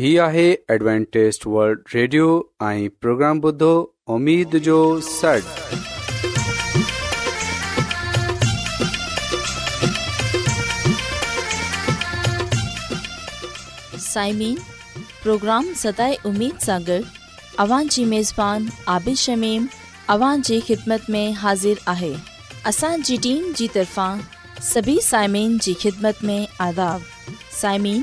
هي آهي ॲडव्हانٽيست world radio ۽ programme بدھو اميد جو سڙ سائمين پروگرام ستاي اميد سانگر اوان جي ميزبان عبيش شميم اوان جي خدمت ۾ حاضر آهي اسان جي ٽيم جي طرفان سڀي سائمين جي خدمت ۾ آداب سائمين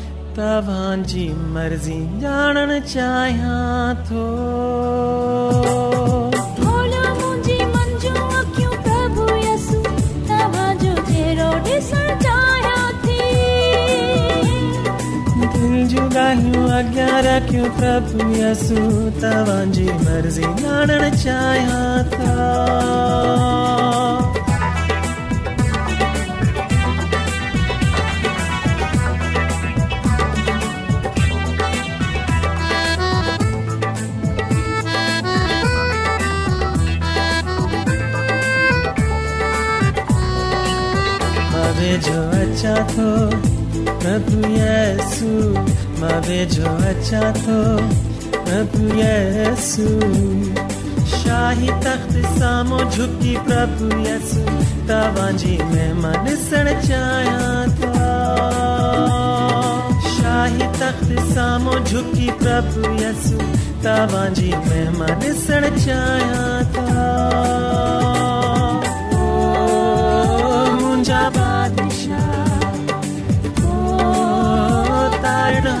तव्हांजी मर्ज़ी ॼाणण चाहियां थो तो। अॻियां रखियूं प्रभु यसू तव्हांजी मर्ज़ी ॼाणण चाहियां था मां वेझो अचां थो शाही तख़्त साम्हूं झुकी प्रभु यस तव्हांजी महिमान सण चाहियां शाही तख़्त साम्हूं झुकी प्रभु यसू तव्हांजी महिमान सण चाहियां I know.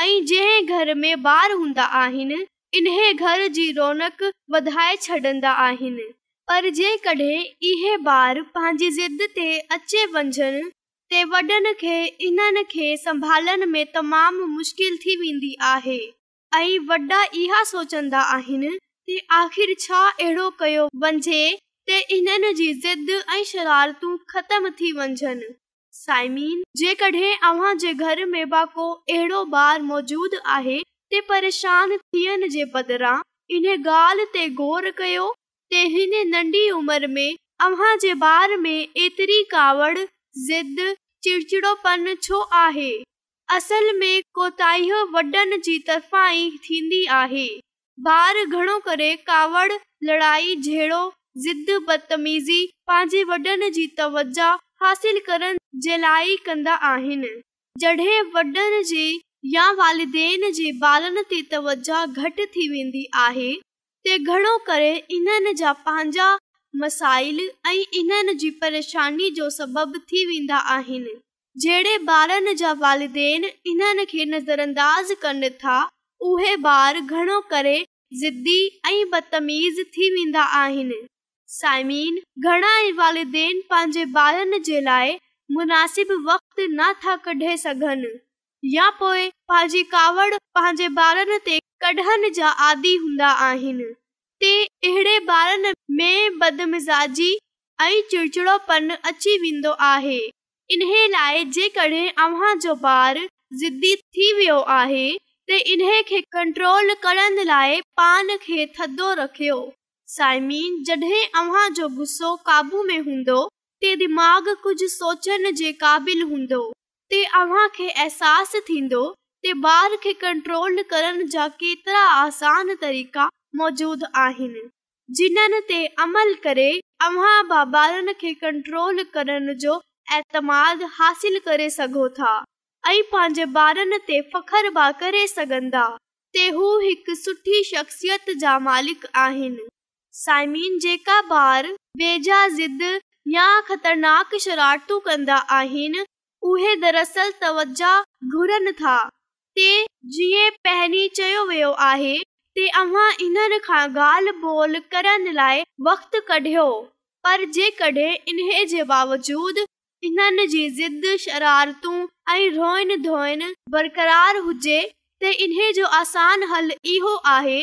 ऐं जंहिं घर में ॿार हूंदा आहिनि इन घर जी रोनक वधाए छॾंदा आहिनि पर जेकॾहिं इहे ॿार पंहिंजी ज़िद ते अचे वञनि त वॾनि खे इन्हनि खे संभालण में तमामु मुश्किल थी वेंदी आहे ऐं वॾा इहा सोचंदा आहिनि की आख़िर छा अहिड़ो कयो वञिजे त इन्हनि जी ज़िद ऐं शरारतूं ख़तम थी वञनि साइमीन जेकॾहिं ॿार घणो करे कावड़ लड़ाई जहिड़ो ज़िद बदतमीज़ी पंहिंजे वॾनि जी तवजा हासिल करण जे लाइ कंदा आहिनि जॾहिं वालदेन जे तवज घटि थी वेंदी आहे त घणो करे इन्हनि जा पंहिंजा मसाइल ऐं इन्हनि जी परेशानी जो सबबि थी वेंदा आहिनि जहिड़े ॿारनि जा वालिदेन इन्हनि खे नज़र अंदाज़ कनि था उहे ॿार घणो करे ज़िदी ऐं बदतमीज़ थी वेंदा आहिनि पंहिंजे ॿार मुनासिब न था कढी सघनि या पोइ पंहिंजी कावड़ पंहिंजे ॿारनि जा आदि हूंदा आहिनि चिड़चिड़ोपन अची वेंदो आहे इन लाइ जेकॾहिं पान खे थधो रखियो साइमी जड॒हिं गुस्सो काबू में हूंदो ते दिमाग़ हूंदो थींदो आसान मौजूद आहिनि जिन्हनि ते अमल करे अव्हां खे कंट्रोल करण जो ॿारनि ते फ़ख़्र बा करे हिकु सुठी शख़्सियत जा मालिक आहिनि साइमीन जेका बार बेजा ज़िद या ख़तरनाक शरारतू कन्दा आहिनि ॻाल्हि ॿोल करण लाइ वक़्तु कढियो पर जेकॾहिं इन्हे जे बावजूद इन्हनि जी ज़िद शरारतू ऐं रोइनि बरक़रार हुजे त इन्हे जो आसान हल इहो आहे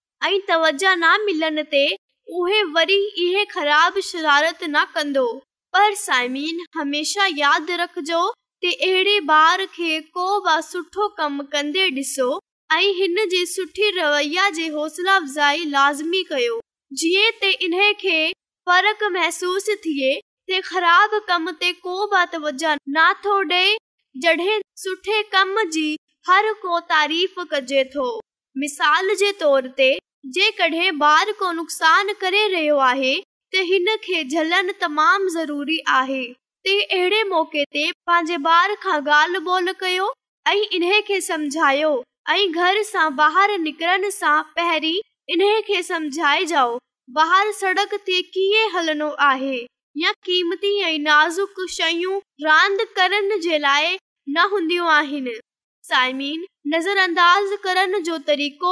ऐं तवज न मिलन ते शरारत न कंदो पर साइमीन हमेशा यादि रखजो अहिड़े ॿार खे को बि सुठो कमु कंदे ॾिसो ऐं हिन जे सुठे रवैया अफ़जाई लाज़मी कयो जीअं त इन खे फ़र्क महसूस थिए कम ते को बि तवजो न थो ॾे जॾहिं कम जी हर को तारीफ़ कजे थो मिसाल जे तोर ते करे रहियो आहे त हिन ज़रूरी आहे पंहिंजे ॿार खां घर सां पमझाइजो ॿाहिरि सड़क ते कीअं हलणो आहे या कीमती ऐं नाज़ुक शयूं रांदि करण जे लाइ न हूंदियूं आहिनि साइमीन नज़रअंदाज़ करण जो तरीक़ो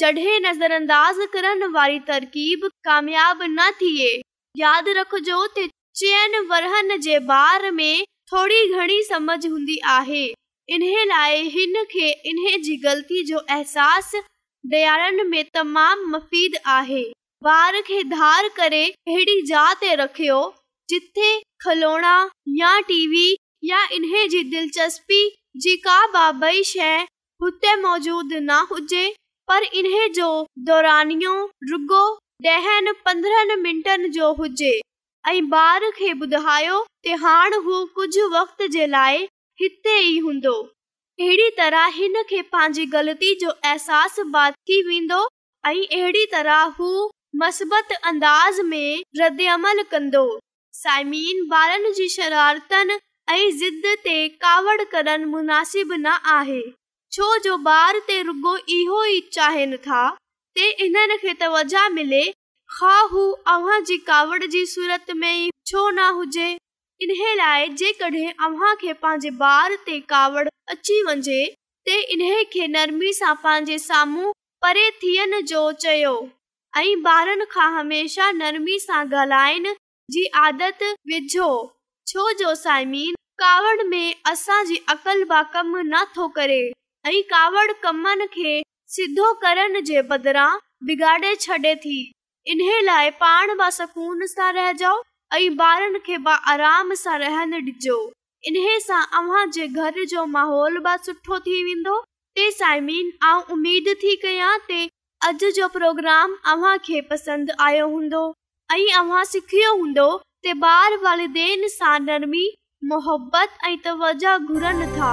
جو नज़र अंदाज़ करण वारी तरकीब कामयाब न थिए यादि रखजो थोरी घणी हूंदी आहे इन लाइ हिन खे جو احساس ग़लती जो تمام डि॒यारनि में तमामु मफ़ीद आहे ॿार खे धार करे अहिड़ी जखियो जिथे खलोना या टीवी या इन्हे जी दिली का ॿई शइ हुते موجود نہ हुजे पर इन्हे जो दौरानी डहनि पंद्रहनि मिन्टनि जो हुजे ऐं ॿार खे ॿुधायो ते हाणे हू कुझु वक़्त हिते ई हूंदो अहिड़ी तरह हिनखे पंहिंजी ग़लती जो अहसास बात थी वेंदो ऐं अहिड़ी तरह हू मसबत अंदाज़ में रद्दमल कन्दो साइमीन ॿारनि जी शरारतनि ऐं ज़िद ते कावड़ करण मुनासिब न आहे छो जो ॿार ते रुगो इहो ई चाहिनि था इन्हनि खे त वजह मिले हा हू अव्हां जी कावड़ जी लाइ जेकॾहिं पंहिंजे ॿार ते कावड़ अची वञे त इन्हे पंहिंजे साम्हूं परे थियण जो चयो ऐं ॿारनि खां हमेशा नरमी सां ॻाल्हाइण जी आदत विझो छो जो साइमीन कावड़ में असांजी अकल बाकम नथो करे ऐं कावड़ कमन खे सिधो करण जे बदिरां बिगाड़े छॾे थी इन लाइ पाण बि सुकून सां रहिजो ऐं बारनि खे रहनि ॾिजो इन सां उमेद थी कयां प्रोग्राम हूंदो ऐं बार वालबत ऐं तवजा घुरनि था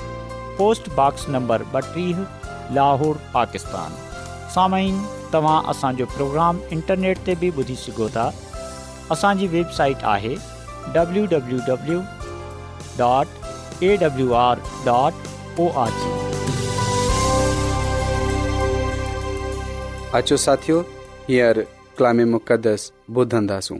पोस्टॉक्स नंबर ॿटीह लाहौर पाकिस्तान साम्हूं तव्हां असांजो प्रोग्राम इंटरनेट ते बि ॿुधी सघो था असांजी वेबसाइट आहे अचो साथियो हींअर मुक़दस ॿुधंदासूं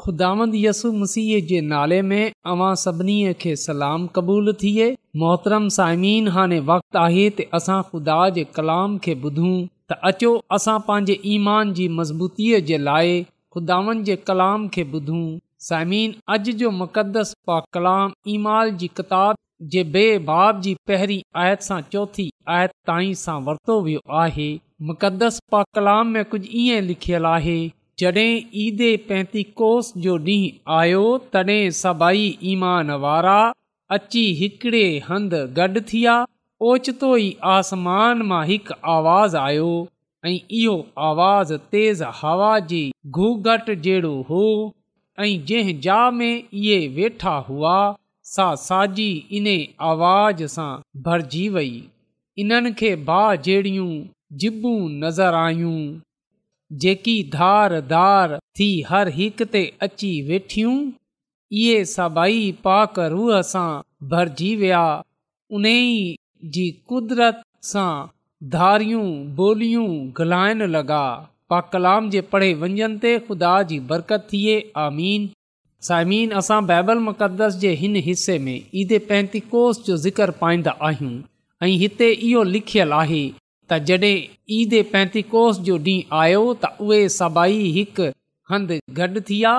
ख़ुदावंदसु मसीह जे नाले में अवां सभिनी खे सलाम क़बूलु थिए मोहतरम साइमीन हाणे वक़्तु आहे त असां ख़ुदा जे कलाम खे ॿुधूं त अचो असां पंहिंजे ईमान जी मज़बूतीअ जे लाइ खुदावन जे कलाम खे ॿुधूं साइमीन अॼु जो मुक़दस पा कलाम ईमाल जी किताब जे बेबाब जी पहिरीं आयत सां चौथी आयत ताईं सां वरितो वियो आहे मुक़दस पा कलाम में कुझु ईअं लिखियलु आहे जॾहिं ईद पैतीकोस जो ॾींहुं आयो तॾहिं सभई ईमान वारा अची हिकिड़े हंधि गॾु थिया ओचितो ई आसमान मां हिकु आवाज़ आयो ऐं इहो आवाज़ तेज़ हवा जी घूघट घटि जहिड़ो हो ऐं जंहिं जा में इहे वेठा हुआ सा साजी इन आवाज़ सां भरिजी वेई इन्हनि खे भाउ जहिड़ियूं जिबूं नज़र आयूं जेकी धार धार थी हर हिकु ते अची वेठियूं इहे साबाई पाक रूह सां भरिजी विया उन ई जी कुदरत सां धारियूं ॿोलियूं घलाइण लॻा पा कलाम जे पढ़े वञनि ते ख़ुदा जी बरकत थिए आमीन साइमीन असां बाइबल मुक़दस जे हिन हिसे में ईद पहतीकोस जो ज़िक्र पाईंदा आहियूं ऐं हिते इहो लिखियलु आहे त जॾहिं ईद पेंतीकोस जो ॾींहुं आयो त उहे सभई हिक हंधि गॾु थी विया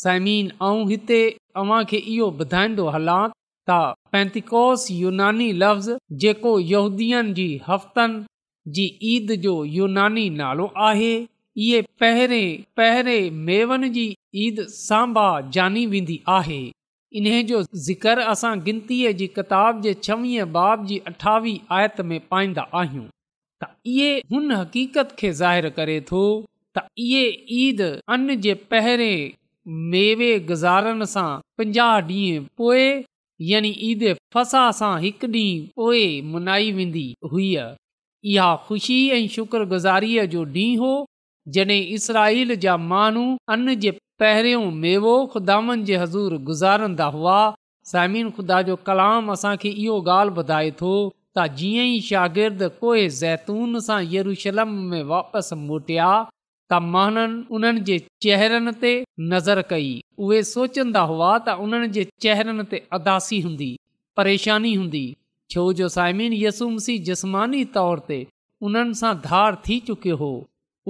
समीन ऐं हिते अव्हांखे इहो ॿुधाईंदो हलां त पैतीकोस यूनानी लफ़्ज़ु जेको यहूदीअ जी हफ़्तनि जी ईद जो यूनानी नालो आहे इहे पहिरें पहिरें मेवनि जी ईद सांभा जानी वेंदी आहे इन जो ज़िक्र असां गिनतीअ जी किताब जे छवीह बाब जी अठावीह आयत में पाईंदा आहियूं त इहे हुन हक़ीक़त खे ज़ाहिरु करे थो त इहे ईद अन जे पहिरें मेवे गुज़ारण सां पंजाह ॾींहं पोएं यानी ईद फसा सां हिकु ॾींहुं पोएं मल्हाई वेंदी हुआ इहा ख़ुशी ऐं शुक्रगुज़ारीअ जो ॾींहुं हो जॾहिं جا जा माण्हू अनु जे पहिरियों मेवो खुदानि जे हज़ूर गुज़ारंदा हुआ सामिन ख़ुदा जो कलाम असांखे इहो ॻाल्हि ॿुधाए थो त जीअं ई शागिर्दु कोई ज़ैतून सां यरूशलम में वापसि मोटिया त माननि उन्हनि जे चेहरनि ते नज़र कई उहे सोचंदा हुआ त उन्हनि जे चेहरनि ते अदासी हूंदी परेशानी हूंदी छो जो साइमिन यसूमसी जसमानी तौर ते उन्हनि सां धार थी चुकियो हो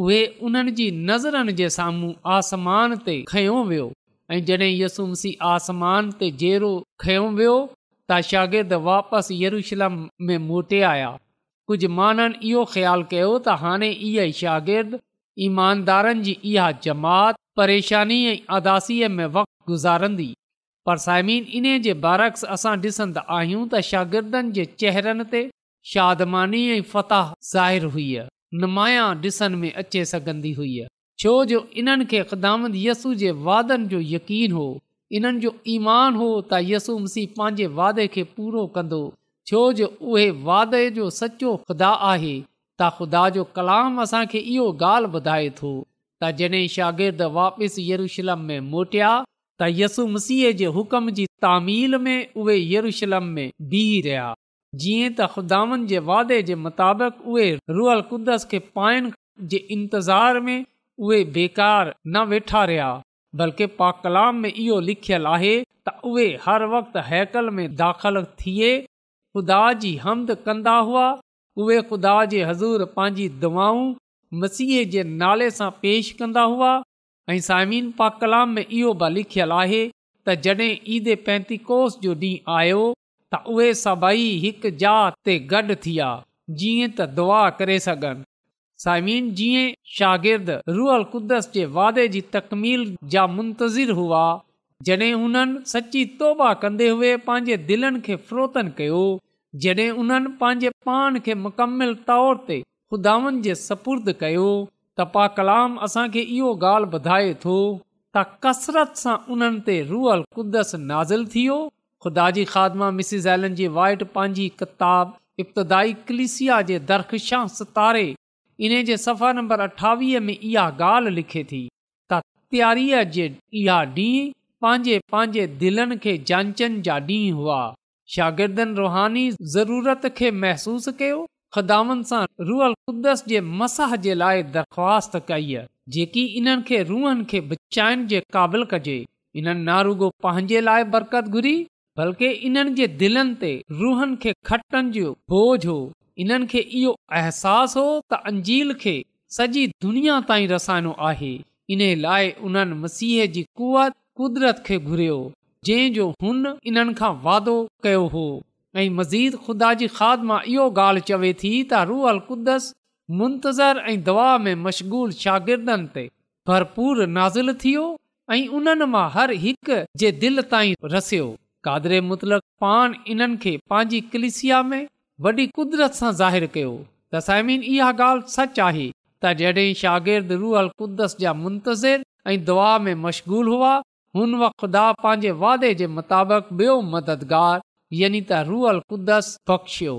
उहे उन्हनि जी नज़रनि जे साम्हूं आसमान ते खयो वियो ऐं जॾहिं यसूमसी आसमान ते वियो त शागिर्द वापसि यरूशलम में मोटे आया कुझु माण्हुनि इहो ख़्यालु कयो त हाणे इहे शागिर्द ईमानदारनि जी इहा जमात परेशानी ऐं अदासीअ में वक़्तु गुज़ारंदी पर साइमिन इन्हीअ जे बारक्स असां ॾिसन्दा आहियूं त शागिर्दनि जे चेहरनि ते शादमानी ऐं फताह ज़ाहिरु हुई नुमाया डि॒सण में अचे सघन्दी हुई छो जो इन्हनि खे क़दामत यसू जे वादनि जो यकीन हो इन्हनि जो ईमान हो त यसू मसीह पंहिंजे वादे खे पूरो कंदो छो जो उहे वादे जो सचो खुदा आहे त ख़ुदा जो कलाम असांखे इहो ॻाल्हि ॿुधाए थो त जॾहिं शागिर्द वापसि यरूशलम में मोटिया त यसू मसीह जे हुकम जी तामील में उहे यरूशलम में बीह रहिया जीअं त ख़ुदावनि जे वादे जे मुताबिक़ उहे रुअल कुदस खे पाइण जे इंतज़ार में उहे बेकार न वेठा रहिया बल्कि पा कलाम में इहो लिखियलु आहे त उहे हर वक़्तु हैकल में दाख़िल थिए ख़ुदा जी हमद कंदा हुआ उहे ख़ुदा जी हज़ूर पंहिंजी दुआऊं मसीह जे नाले सां पेश कंदा हुआ ऐं साइमीन पाकलाम में इहो बि लिखियलु आहे त जड॒हिं ईद पेंतीकोस जो ॾींहुं आयो त उहे सभई हिकु जा ते गॾु थी विया जीअं त दुआ करे सघनि साइमिन जीअं शागिर्द रुअल कुदस जे वादे जी हुआ हुननि सची तौबा कंदे हुजे उन्हनि खे इहो ॻाल्हि ॿुधाए थो त कसरत सां उन्हनि ते रुअल वाइट नाज़ुदा किताब इब्ताई कलिसिया सितारे इन जे सफ़ा नंबर अठावीह में इहा ॻाल्हि लिखे थी त तयारीअ जे इहा ॾींहं पंहिंजे पंहिंजे दिलनि खे जांचनि जा ॾींहं हुआ शागिर्दनि रुहानी ज़रूरत खे महसूसु कयो ख़दान सां रूहल क़ुदस जे मसाह जे लाइ दरख़्वास्त कई आहे जेकी इन्हनि खे रूहनि खे बचाइण जे क़ाबिल कजे इन्हनि नारुगो पंहिंजे लाइ बरकत घुरी बल्कि इन्हनि जे दिलनि ते रूहनि खे खटनि जो बोझ हो इन्हनि खे इहो अहसासु हो त अंजील खे सॼी दुनिया ताईं रसाइणो आहे इन लाइ उन्हनि मसीह जी कुत कुद जंहिं जो हुन वादो कयो हो ऐं इहो ॻाल्हि चवे थी त रूअल कुदस मुंतज़र ऐं दवा में मशगूल शागिर्दनि ते भरपूर नाज़िल थियो ऐं उन्हनि मां हर हिकु जे दिलि ताईं रसियो कादर पान इन्हनि खे पंहिंजी कलिसिया में वॾी कुदरत सां ज़ाहिरु कयो त साइमिन इहा ॻाल्हि सच आहे त जॾहिं शागिर्द रुअल कुदस जा मुंतज़िर दुआ में मशग़ूल हुआ हुन ख़ुदा पंहिंजे वादे जे मुताबिक़ यानी त रुअल कुदस बियो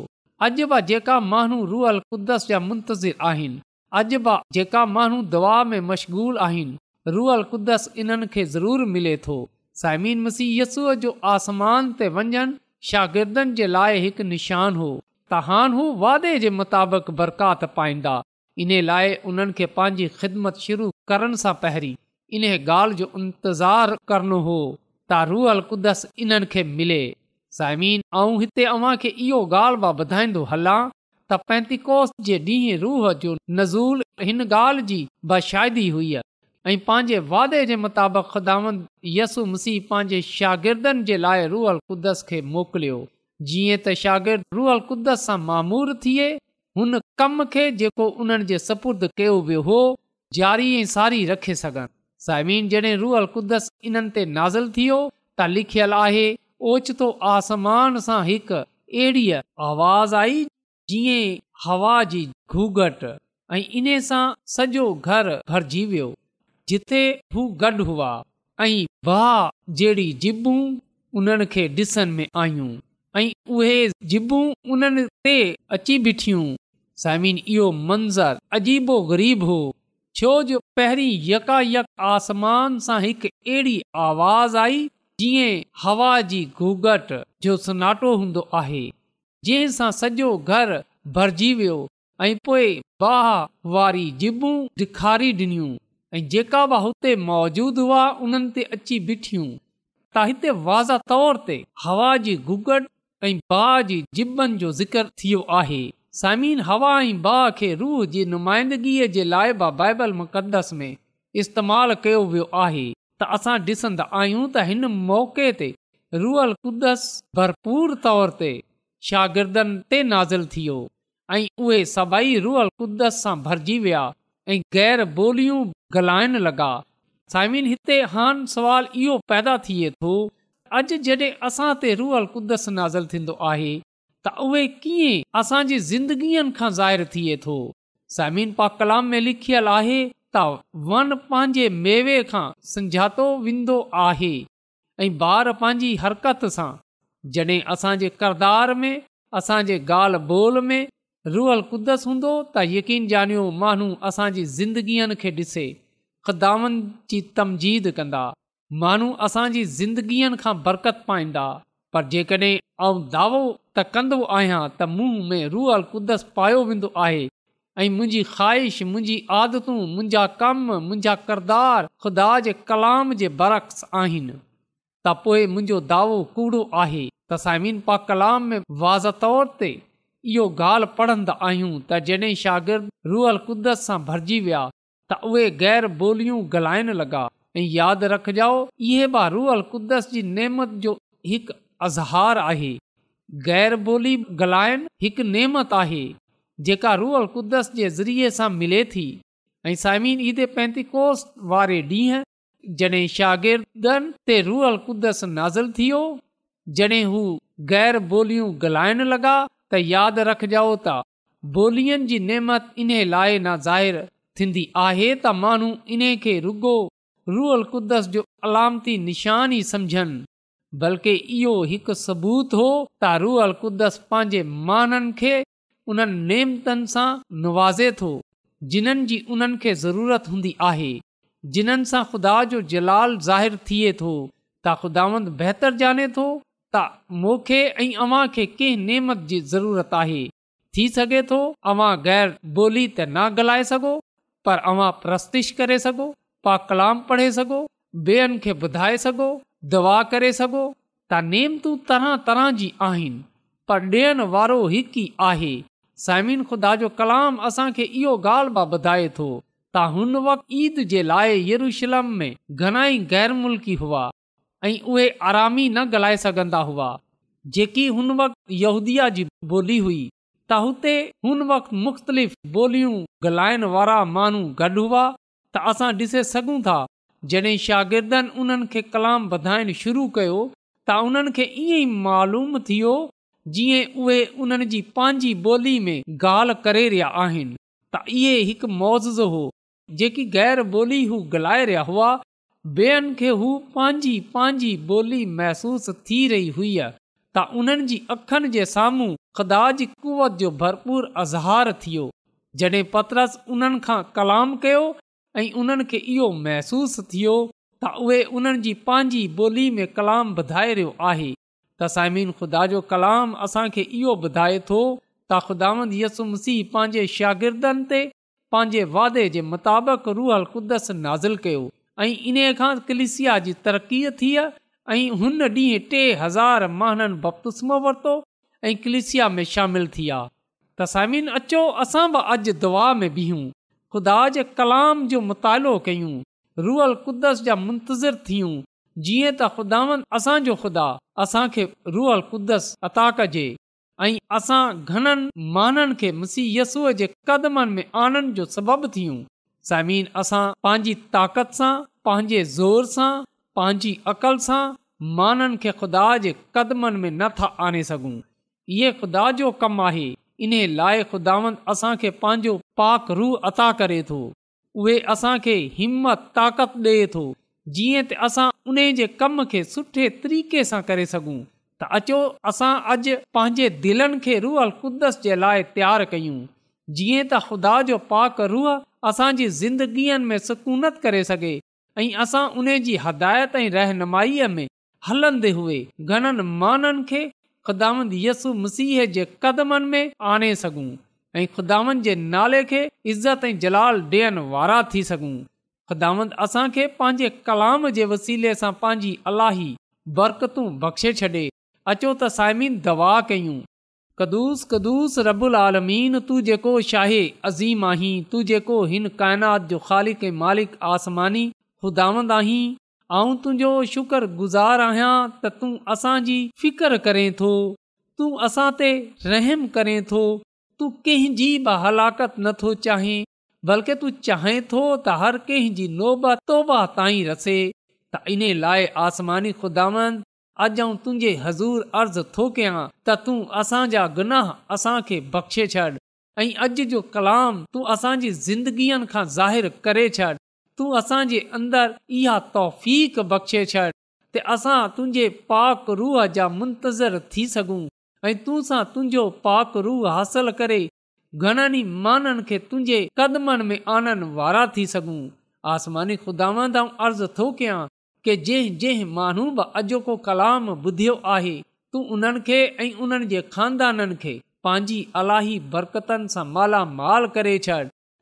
अॼु जेका माण्हू रुअल कुदस ज मुंतज़िर आहिनि अजा जेका माण्हू दुआ में मशगूल आहिनि रुअल कुदस इन्हनि खे ज़रूरु मिले थो साइमिन मसीय जो आसमान ते वञनि शागिर्दनि जे लाइ हिकु निशान हो तहान हू वादे जे मुताबिक़ बरकात पाईंदा इन लाइ उन्हनि खे पंहिंजी ख़िदमत शुरू करण सां पहिरीं इन गाल्हि जो इंतज़ार करनो हो त रूहल कुदस इन्हनि खे मिले साइमीन ऐं हिते अव्हां खे इहो ॻाल्हि ॿुधाईंदो हलां त पैंतीकोस जे ॾींहुं रूह जो नज़ूल हिन ॻाल्हि जी बाशाइदी हुई ऐं पंहिंजे वादे जे मुताबिक़ ख़ुदांद यसु मसीह पंहिंजे शागिर्दनि जे लाइ रुअल कुदस खे मोकिलियो जीअं त शागिर्दु रुअल कुदस सां मामूर थिए हुन कम खे जेको उन्हनि जे सपुर्द कयो वियो हो जारी ऐं सारी रखे सघनि साइमिन जॾहिं रुअल कुदस इन्हनि ते नाज़िल थियो त लिखियल आहे ओचितो आसमान सां हिकु अहिड़ीअ आवाज़ आई जी हवा जी घूघट ऐं इन सां सॼो घर भरिजी वियो जिथे हू गॾु हुआ ऐं भाउ जहिड़ी जिबूं उन्हनि खे ॾिसण में आयूं ऐं उहे जिबूं उन्हनि ते अची बीठियूं साइमिन इहो मंज़र अजीबो ग़रीब हो छो जो पहिरीं यका यक आसमान सां हिकु अहिड़ी आवाज़ आई जीअं हवा जी घूघट जो सनाटो हूंदो आहे जंहिं सां सॼो घर भरिजी वियो ऐं पोइ बाह वारी जिबूं ॾेखारी ॾिनियूं ऐं जेका बि हुते मौजूदु हुआ उन्हनि ते अची ॿिठियूं त हिते वाज़ तौर ते हवा जी गुगड़ ऐं बाह जी जिबनि जो ज़िक्र थियो आहे समीन हवा ऐं बाह खे रूह जी नुमाइंदगीअ जे लाइ बि बाइबल मुक़दस में इस्तेमालु कयो वियो आहे त असां ॾिसंदा आहियूं त हिन मौक़े ते रुअल कुदस भरपूर तौर ते शागिर्दनि ते नाज़िल थियो ऐं उहे सभई रुअल कुदस सां भरिजी विया ऐं ग़ैर ॿोलियूं ॻाल्हाइण लॻा साइमिन हिते हान सुवाल इहो पैदा थिए थो अॼु जॾहिं असां ते रुअल कुदस नाज़ुल थींदो आहे त उहे कीअं असांजे ज़िंदगीअ खां ज़ाहिर थिए थो साइमिन पा कलाम में लिखियलु आहे त वन पंहिंजे मेवे खां समझातो वेंदो आहे ऐं ॿार पंहिंजी हरकत सां जॾहिं असांजे किरदार में असांजे ॻाल्हि ॿोल में रुअल कुदस हूंदो त यकीन ॼानियो माण्हू असांजी ज़िंदगीअनि खे ॾिसे ख़ुदानि जी तमजीद कंदा माण्हू असांजी ज़िंदगीअनि खां बरक़त पाईंदा पर जेकॾहिं ऐं दावो त कंदो आहियां त मूंहं में रुअल कुदस पायो वेंदो आहे ऐं मुंहिंजी ख़्वाहिश मुंहिंजी आदतूं मुंहिंजा कम मुंहिंजा किरदार ख़ुदा जे कलाम जे बरक्स आहिनि त पोइ मुंहिंजो दावो कूड़ो आहे त पा कलाम में वाज़ तौर ते इहो ॻाल्हि पढ़ंदा आहियूं त जॾहिं शागिर्द रुअल कुदस सां भरिजी विया त उहे ग़ैर ॿोलियूं ॻाल्हाइण लॻा ऐं यादि रखजाओ इहे बि रुअल कुदस जी नेमत जो हिकु अज़हार आहे ग़ैर ॿोली ॻालाइनि हिकु नेमत आहे जेका रुअल कुदस जे ज़रिए सां मिले थी ऐं ईद पेंतीकोस वारे ॾींहं जॾहिं शागिर्दनि ते रुअल कुदस नाज़िल थियो जॾहिं हू ग़ैर ॿोलियूं गलाइण लॻा त यादि रखिजाओ त ॿोलनि जी नेमत इन्हे लाइ न ज़ाहिर थींदी आहे त माण्हू इन्हे खे रुगो रुअल कुदस जो अलामती निशान ई समुझनि बल्कि इहो हिकु सबूत हो त रुअल कुदस पंहिंजे माननि खे उन्हनि नेमतनि सां नवाज़े थो जिन्हनि जी उन्हनि खे ज़रूरत हूंदी आहे जिन्हनि सां ख़ुदा जो जलाल ज़ाहि थिए थो त ख़ुदावंद बहितर जाने थो त मूंखे ऐं अव्हां खे कंहिं नेमत जी ज़रूरत आहे न ॻाल्हाए सघो पर अवां प्रस्तिश करे सघो पा कलाम पढ़े सघो ॿियनि खे ॿुधाए सघो दवा करे सघो त नेमतूं तरह तरह जी आहिनि पर ॾियण वारो हिकु ई आहे समिन ख़ुदा जो कलाम असांखे इहो ॻाल्हि बि ॿुधाए थो त हुन वक़्त ईद जे लाइ यरूशलम में घणाई गैर मुल्की हुआ ऐं उहे आरामी न ॻाल्हाए सघंदा हुआ जेकी हुन वक़्तु यहूदि जी ॿोली हुई त हुते हुन वक़्तु मुख़्तलिफ़ ॿोलियूं ॻाल्हाइण वारा माण्हू गॾु हुआ त असां ॾिसे सघूं था जॾहिं शागिर्दनि उन्हनि खे कलाम शुरू कयो त उन्हनि खे ईअं ई मालूम थियो जीअं उहे उन्हनि जी पंहिंजी ॿोली में ॻाल्हि करे रहिया आहिनि त इहे हिकु मौज़ हो जेकी ग़ैर ॿोली हू ॻाल्हाए हुआ ॿ खे हू पंहिंजी पंहिंजी ॿोली महसूसु थी रही हुई त उन्हनि जी अखनि जे साम्हूं ख़ुदा जी कुवत जो भरपूर अज़हार थियो जड॒हिं पतरस उन्हनि खां कलाम कयो ऐं उन्हनि खे इहो महसूसु थियो त उहे उन्हनि जी पंहिंजी ॿोली में कलाम वधाए रहियो आहे तसाइमीन खुदा जो कलाम असांखे इहो ॿुधाए थो त ख़ुदांदसुमसीह पंहिंजे शागिर्दनि ते पंहिंजे वादे जे मुताबिक़ रूहल क़ुदस नाज़िल कयो ऐं इन्हीअ खां कलिसिया जी तरक़ी थी आहे ऐं हुन ॾींहुं टे हज़ार महाननि बप्तूसमो वरितो ऐं कलिसिया में शामिलु थी आहे तसामीन अचो असां बि अॼु दुआ में बीहूं ख़ुदा जे कलाम जो मुतालो कयूं रुअल क़ुदस जा मुंतज़िर थियूं जीअं त ख़ुदावन असांजो ख़ुदा असांखे रुअल क़ुदस अता कजे ऐं असां घणनि माननि खे मुसीहसूअ जे कदमनि में आनंद जो सबबु थियूं ज़मीन असां पंहिंजी ताक़त सां पंहिंजे ज़ोर सां पंहिंजी अक़ल सां माननि खे ख़ुदा जे क़दमनि में नथा आणे सघूं इहो ख़ुदा जो कमु आहे इन लाइ ख़ुदावंद असां खे पंहिंजो पाक रूह अता करे थो उहे असां खे हिमत ताक़त ॾे थो जीअं त असां उन जे कम खे सुठे तरीक़े सां करे सघूं त अचो असां अॼु पंहिंजे दिलनि खे रूअल क़ुदस जे लाइ तयारु कयूं जीअं त ख़ुदा जो पाक रूह असांजी ज़िंदगीअ में सुकूनत करे सघे ऐं असां उन जी हदायत ऐं रहनुमाईअ में हलंदे हुए घणनि माननि खे ख़ुदामंद यसु मसीह जे कदमनि में आणे सघूं ऐं ख़ुदांद जे नाले खे इज़त ऐं जलाल ॾियण वारा थी सघूं ख़ुदामंद असां खे पंहिंजे कलाम जे वसीले सां पंहिंजी अलाही बरकतूं बख़्शे छॾे अचो त साइमीन दवा कयूं कदुसस कदुस रबुलाल जेको हिन काइनात जो ख़ालिक मालिक आसमानी तुंहिंजो शुकर गुज़ार आहियां त तूं असांजी फिकर करे थो तूं असां ते रहम करें थो तूं कंहिंजी बि हलाकत नथो चाहीं बल्कि तू चाहें थो त हर कंहिंजी तोबा ताईं रसे त इन लाइ आसमानी खुदांद अॼु आउं तुंहिंजे हज़ूर अर्ज़ु थो कयां त तूं असांजा गुनाह असांखे बख़्शे छॾ ऐं अॼु जो कलाम तूं असांजी ज़िंदगीअ खां ज़ाहिरु करे छॾ तूं असांजे अंदरि तौफ़ बख़्शे छॾ ते असां तुंहिंजे पाक रूह जा मुंतज़र थी सघूं ऐं तू सां तुंहिंजो पाक रूह हासिल करे घणनि ई माननि खे तुंहिंजे कदमनि में आनण वारा थी सघूं आसमानी खुदा अर्ज़ु थो कयां के जंहिं जंहिं माण्हू बि अॼोको कलाम ॿुधियो आहे तूं उन्हनि खे ऐं उन्हनि जे खानदाननि खे पंहिंजी अलाही बरकतुनि सां मालामाल करे छॾ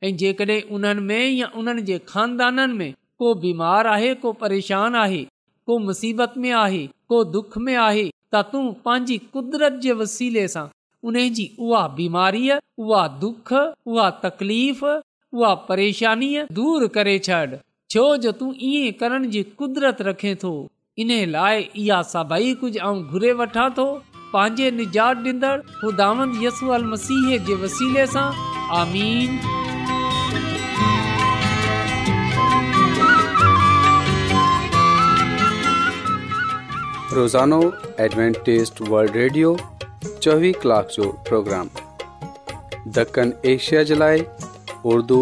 ऐं जेकॾहिं उन्हनि में या उन्हनि जे खानदाननि में को बीमारु आहे को परेशान आहे को मुसीबत में आहे को दुख में आहे त तूं पंहिंजी कुदरत जे वसीले सां उन जी उहा बीमारीअ उहा दुख उहा तकलीफ़ उहा परेशानीअ दूरि करे छॾ छो जो तूं ईअं करण जी कुदरत रखे थो इन लाइ इहा सभई कुझु आऊं घुरे वठां थो पंहिंजे निजात ॾींदड़ ख़ुदांद यसू अल मसीह जे वसीले सां आमीन रोज़ानो एडवेंटेस्ट वल्ड रेडियो चोवीह कलाक जो प्रोग्राम दखन एशिया जे लाइ उर्दू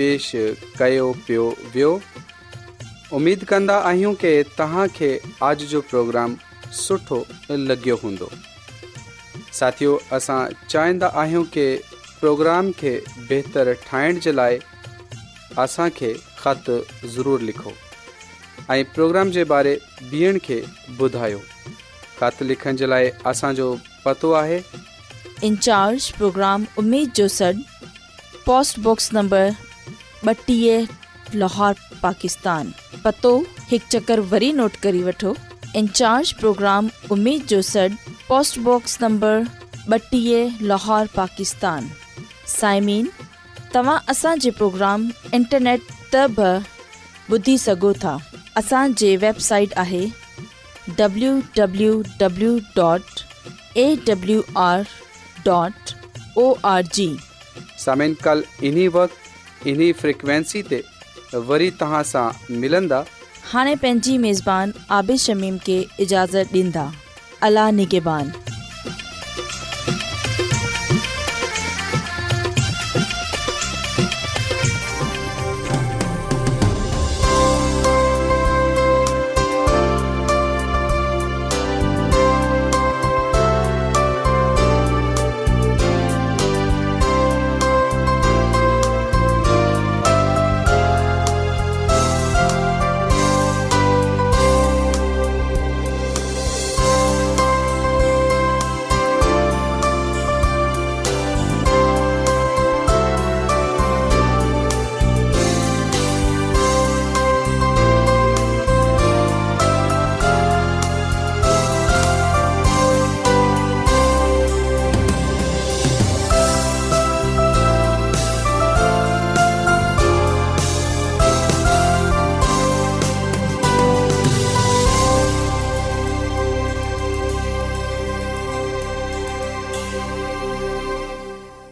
पेश कयो पियो वियो उमेदु कंदा आहियूं की तव्हांखे आज जो प्रोग्राम सुठो लॻियो हूंदो साथियो असां चाहींदा आहियूं की प्रोग्राम खे बहितरु ठाहिण जे लाइ असांखे ख़तु ज़रूरु लिखो ऐं प्रोग्राम जे बारे ॿियनि खे ॿुधायो ख़त लिखण जे लाइ असांजो पतो आहे इंचार्ज प्रोग्राम पतो हिकु चकर वरी न वठो इन प्रोग्राम जो लाहौर पाकिस्तान साइमिन तव्हां असांजे प्रोग्राम इंटरनेट त बि ॿुधी सघो था असांजे वेबसाइट आहे इन्हीअ फ्रिक्वेंसी ते वरी तव्हां सां मिलंदा हाणे पंहिंजी मेज़बान आबिशमीम के इजाज़त ॾींदा अला निगेबान